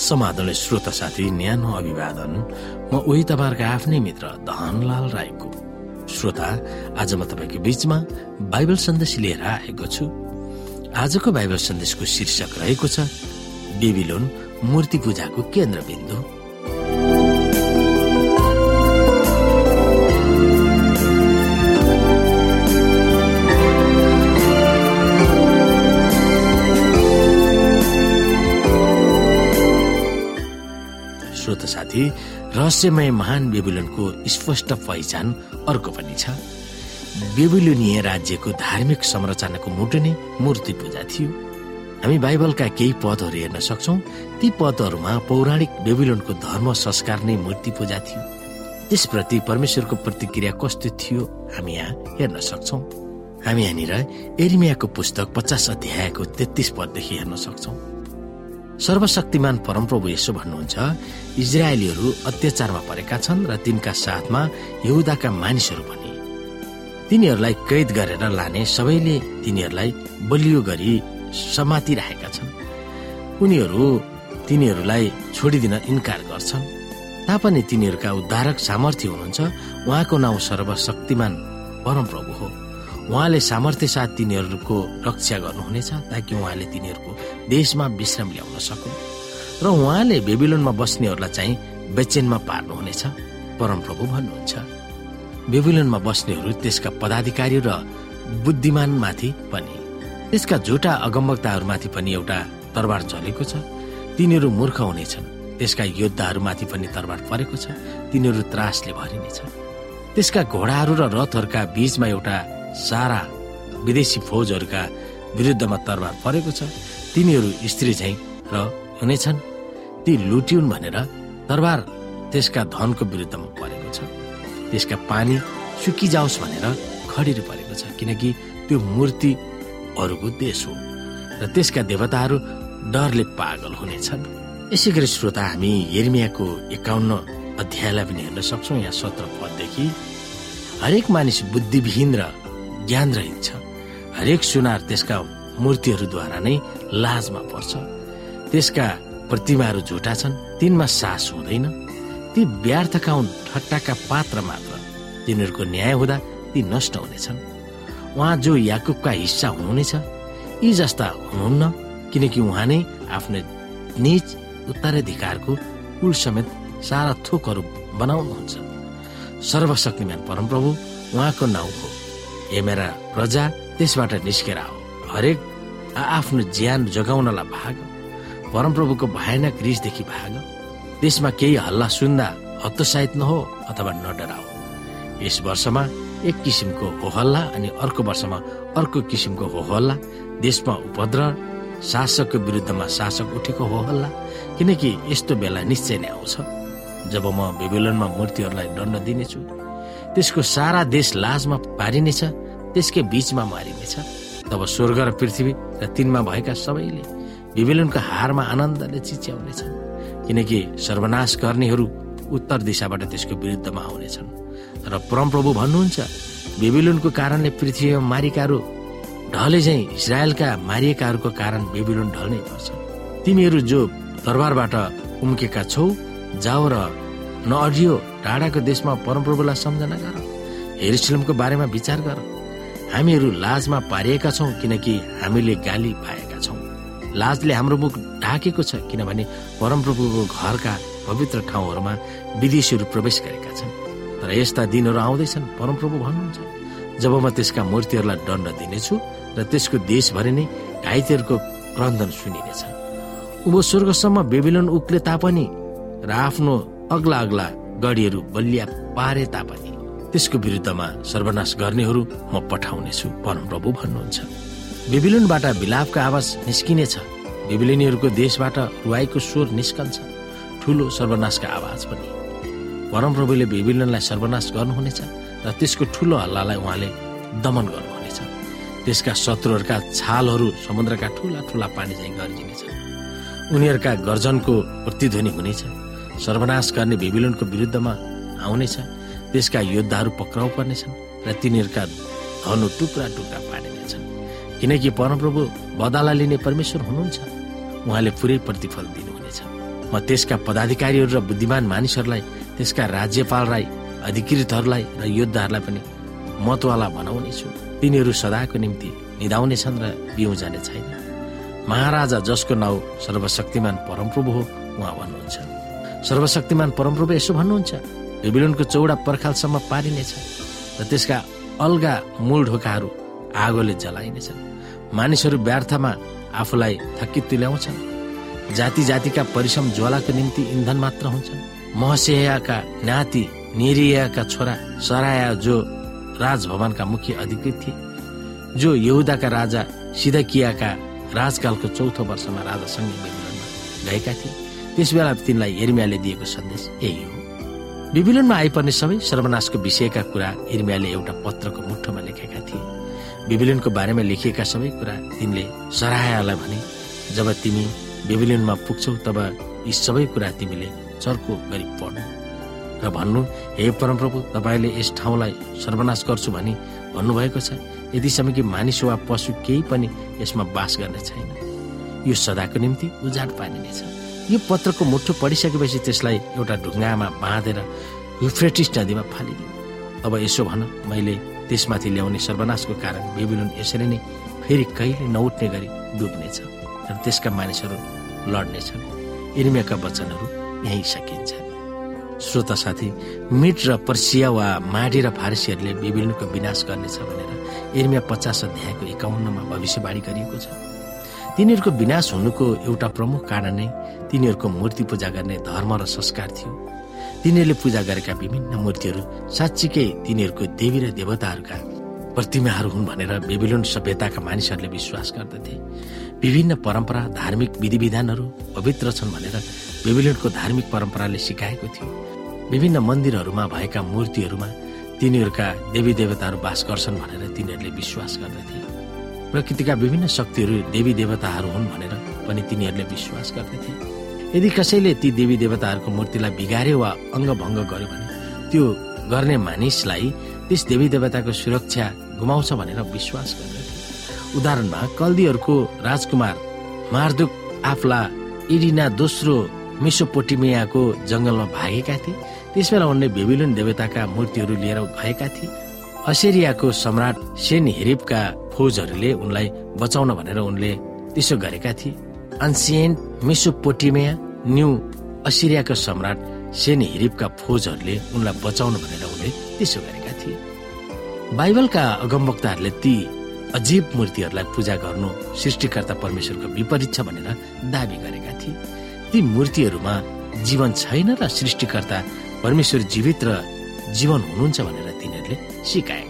समाधानले श्रोत साथी न्यानो अभिवादन। म उही तपाईँहरूको आफ्नै मित्र धनलाल राईको। श्रोता आज म तपाईँको बीचमा बाइबल सन्देश लिएर आएको छु। आजको बाइबल सन्देशको शीर्षक रहेको छ बेबिलोन मूर्ति पूजाको केन्द्रबिन्दु। श्रोत साथी रहस्यमय महान बेबिलोनको स्पष्ट पहिचान अर्को पनि छ। बेबिलोनीय राज्यको धार्मिक संरचनाको मुटु नै मूर्ति पूजा थियो। हामी बाइबलका केही पदहरू हेर्न सक्छौ। ती पदहरूमा पौराणिक बेबिलोनको धर्म संस्कार नै मूर्ति पूजा थियो। त्यसप्रति परमेश्वरको प्रतिक्रिया कस्तो थियो हामी यहाँ हेर्न सक्छौ। हामी यहाँनिर एरिमियाको पुस्तक पचास अध्यायको तेत्तिस पददेखि हेर्न सक्छौ। सर्वशक्तिमान परमप्रभु यसो भन्नुहुन्छ इजरायलीहरू अत्याचारमा परेका छन् र तिनका साथमा यहुदाका मानिसहरू पनि। तिनीहरूलाई कैद गरेर लाने सबैले तिनीहरूलाई बलियो गरी समातिरहेका छन्। उनीहरू तिनीहरूलाई छोडिदिन इन्कार गर्छन्। तापनि तिनीहरूका उद्धारक सामर्थ्य हुनुहुन्छ उहाँको नाउँ सर्वशक्तिमान परमप्रभु हो। उहाँले सामर्थ्य साथ तिनीहरूको रक्षा गर्नुहुनेछ ताकि उहाँले तिनीहरूको देशमा विश्राम ल्याउन सकुन्। र उहाँले बेबिलोनमा बस्नेहरूलाई चाहिँ बेचेनमा पार्नुहुनेछ परमप्रभु भन्नुहुन्छ। बेबिलोनमा बस्नेहरू त्यसका पदाधिकारी र बुद्धिमानमाथि पनि। त्यसका झुटा अगमवक्ताहरूमाथि पनि एउटा तरबार चलेको छ। तिनीहरू मूर्ख हुनेछन्। त्यसका योद्धाहरूमाथि पनि तरबार परेको छ। तिनीहरू त्रासले भरिनेछ त्यसका घोडाहरू र रथहरूका बीचमा एउटा सारा विदेशी फौजहरूका विरुद्धमा तरबार परेको छ। तिनीहरू स्त्री झैँ र हुनेछन् ती लुट्युन् भनेर तरबार त्यसका धनको विरुद्धमा परेको छ। त्यसका पानी सुकिजाओस् भनेर खडेरी परेको छ। किनकि त्यो मूर्ति अरूको देश हो र त्यसका देवताहरू डरले पागल हुनेछन् यसै गरी श्रोता हामी हेर्मियाको एकाउन्न अध्यायलाई पनि हेर्न सक्छौँ। यहाँ सत्र पददेखि हरेक मानिस बुद्धिविहीन र ज्ञान रहित छ हरेक सुनार त्यसका मूर्तिहरूद्वारा नै लाजमा पर्छ। त्यसका प्रतिमाहरू झुटा छन् तिनमा सास हुँदैन। ती व्यर्थका हुन् ठट्टाका पात्र मात्र। तिनीहरूको न्याय हुँदा ती नष्ट हुनेछन्। उहाँ जो याकुबका हिस्सा हुनुहुनेछ यी जस्ता हुनुहुन्न किनकि उहाँ नै आफ्नो निज उत्तराधिकारको कुल समेत सारा थोकहरू बनाउनुहुन्छ। सर्वशक्तिमान परमप्रभु उहाँको नाउँ हो। हे मेरा प्रजा त्यसबाट निस्केर आओ हरेक आफ्नो ज्यान जोगाउनलाई भाग। परमप्रभुको भयानक रिसदेखि भाग। त्यसमा केही हल्ला सुन्दा हतोत्साहित नहो अथवा न डराओ यस वर्षमा एक किसिमको होहल्ला अनि अर्को वर्षमा अर्को किसिमको होहल्ला। देशमा उपद्रव शासकको विरुद्धमा शासक उठेको होहल्ला। किनकि यस्तो बेला निश्चय नै आउँछ। जब म बेबिलोनमा मूर्तिहरूलाई दण्ड दिनेछु त्यसको सारा देश लाजमा पारिनेछ त्यसकै बीचमा मारिनेछ। तब स्वर्ग र पृथ्वी र तिनमा भएका सबैले बेबिलोनको हारमा आनन्दले चिच्याउनेछन् किनकि सर्वनाश गर्नेहरू उत्तर दिशाबाट त्यसको विरुद्धमा आउनेछन्। र परमप्रभु भन्नुहुन्छ बेबिलोनको कारणले पृथ्वीमा मारिकाहरू ढले झै इजरायलका मारिएकाहरूको कारण बेबिलोन ढल्नै पर्छ तिमीहरू जो दरबारबाट उम्केका छौ जाओ र नअडियो टाढाको देशमा परमप्रभुलाई सम्झना गर। हेरुसलमको बारेमा विचार गर। हामीहरू लाजमा पारिएका छौँ किनकि हामीले गाली पाएका छौँ। लाजले हाम्रो मुख ढाकेको छ किनभने परमप्रभुको घरका पवित्र ठाउँहरूमा विदेशीहरू प्रवेश गरेका छन्। तर यस्ता दिनहरू आउँदैछन् परमप्रभु भन्नुहुन्छ। जब म त्यसका मूर्तिहरूलाई दण्ड दिनेछु र त्यसको देशभरि नै घाइतेहरूको क्रन्दन सुनिनेछ। उँभो स्वर्गसम्म बेबिलोन उक्ले तापनि र आफ्नो अग्ला अग्ला गढीहरू बलिया पारे तापनि त्यसको विरुद्धमा सर्वनाश गर्नेहरू म पठाउनेछु परमप्रभु भन्नुहुन्छ। बेबिलोनबाट विलापको आवाज निस्किनेछ। बेबिलोनीहरूको देशबाट रुवाईको स्वर निस्कन्छ। ठुलो सर्वनाशका आवाज पनि। परमप्रभुले बेबिलोनलाई सर्वनाश गर्नुहुनेछ र त्यसको ठुलो हल्लालाई उहाँले दमन गर्नुहुनेछ। त्यसका शत्रुहरूका छालहरू समुद्रका ठुला ठुला पानी चाहिँ गर्जिनेछ उनीहरूका गर्जनको प्रतिध्वनि हुनेछ। सर्वनाश गर्ने बेबिलोनको विरुद्धमा आउनेछ त्यसका योद्धाहरू पक्राउ पर्नेछन् र तिनीहरूका धनु टुक्रा टुक्रा पारिनेछन् किनकि परमप्रभु बदाला लिने परमेश्वर हुनुहुन्छ। उहाँले पुरै प्रतिफल दिनुहुनेछ। म त्यसका पदाधिकारीहरू र बुद्धिमान मानिसहरूलाई त्यसका राज्यपाललाई अधिकृतहरूलाई र योद्धाहरूलाई पनि महत्ववाला बनाउनेछु। तिनीहरू सदाको निम्ति निधाउनेछन् र बिउ जाने छैन महाराजा जसको नाउँ सर्वशक्तिमान परमप्रभु हो उहाँ भन्नुहुन्छ। सर्वशक्तिमान परमप्रभु यसो भन्नुहुन्छ। बेबिलोनको चौडा पर्खालसम्म पारिनेछ र त्यसका अल्गा मूल ढोकाहरू आगोले जलाइनेछन्। मानिसहरू व्यर्थमा आफूलाई थकित तुल्याउँछन्। जाति जातिका परिश्रम ज्वालाको निम्ति इन्धन मात्र हुन्छन्। महसेयाका नाति नेरियाका छोरा सराया जो राजभवनका मुख्य अधिकृत थिए जो यहुदाका राजा सिधकियाका राजकालको चौथो वर्षमा राजासँगै बेबिलोनमा गएका थिए। त्यस बेला तिनलाई एर्मियाले दिएको सन्देश यही हो। बिबिलोनमा आइपर्ने सबै सर्वनाशको विषयका कुरा इर्मियाले एउटा पत्रको मुठोमा लेखेका थिए। बिबिलोनको बारेमा लेखिएका सबै कुरा तिनले सराहलाई भने जब तिमी बिबिलोनमा पुग्छौ तब यी सबै कुरा तिमीले चर्को गरी पढ्नु। र भन्नु हे परमप्रभु तपाईँले यस ठाउँलाई सर्वनाश गर्छु भनी भन्नुभएको छ। यतिसम्म कि मानिस वा पशु केही पनि यसमा बास गर्ने छैन। यो सदाको निम्ति उजाड पारिनेछ। यो पत्रको मुठो पढिसकेपछि त्यसलाई एउटा ढुङ्गामा बाँधेर युफ्रेटिस नदीमा फालिदियो। अब यसो भन मैले त्यसमाथि ल्याउने सर्वनाशको कारण बेबिलोन यसरी नै फेरि कहिले नउठ्ने गरी डुब्नेछ र त्यसका मानिसहरू लड्नेछन्। इर्मियाका वचनहरू यहीँ सकिन्छ। श्रोता साथी मिट र पर्सिया वा माडी र फारसीहरूले बेबिलोनको विनाश गर्नेछ भनेर इर्मिया पचास अध्यायको एकाउन्नमा भविष्यवाणी गरिएको छ। तिनीहरूको विनाश हुनुको एउटा प्रमुख कारण नै तिनीहरूको मूर्ति पूजा गर्ने धर्म र संस्कार थियो। तिनीहरूले पूजा गरेका विभिन्न मूर्तिहरू साँच्चीकै तिनीहरूको देवी र देवताहरूका प्रतिमाहरू हुन् भनेर बेबिलोन सभ्यताका मानिसहरूले विश्वास गर्दथे। विभिन्न परम्परा धार्मिक विधिविधानहरू पवित्र छन् भनेर बेबिलोनको धार्मिक परम्पराले सिकाएको थियो। विभिन्न मन्दिरहरूमा भएका मूर्तिहरूमा तिनीहरूका देवी देवताहरू बास गर्छन् भनेर तिनीहरूले विश्वास गर्दथे। प्रकृतिका विभिन्न शक्तिहरू देवी देवताहरू हुन् भनेर पनि तिनीहरूले विश्वास गर्दथे यदि कसैले ती देवी देवताहरूको मूर्तिलाई बिगार्यो वा अङ्गभङ्ग गर्यो भने त्यो गर्ने मानिसलाई त्यस देवी देवताको सुरक्षा गुमाउँछ भनेर विश्वास गर्दथे उदाहरणमा कल्दीहरूको राजकुमार मार्दुक आफला इडिना दोस्रो मिसोपोटिमियाको जङ्गलमा भागेका थिए। त्यसबेला उनले बेबिलोन देवताका मूर्तिहरू लिएर गएका थिए। असेरियाको सम्राट सेन हेरिपका फौजहरूले उनलाई बचाउन भनेर उनले त्यसो गरेका थिए। अन्सियन मिसोपोटिमिया न्यू असिरियाको सम्राट सेन हिरिपका फौजहरूले उनलाई बचाउन भनेर उनले त्यसो गरेका थिए। बाइबलका अगमवक्ताहरूले ती अजीब मूर्तिहरूलाई पूजा गर्नु सृष्टिकर्ता परमेश्वरको विपरीत छ भनेर दावी गरेका थिए। ती मूर्तिहरूमा जीवन छैन र सृष्टिकर्ता परमेश्वर जीवित र जीवन हुनुहुन्छ भनेर तिनीहरूले सिकाएका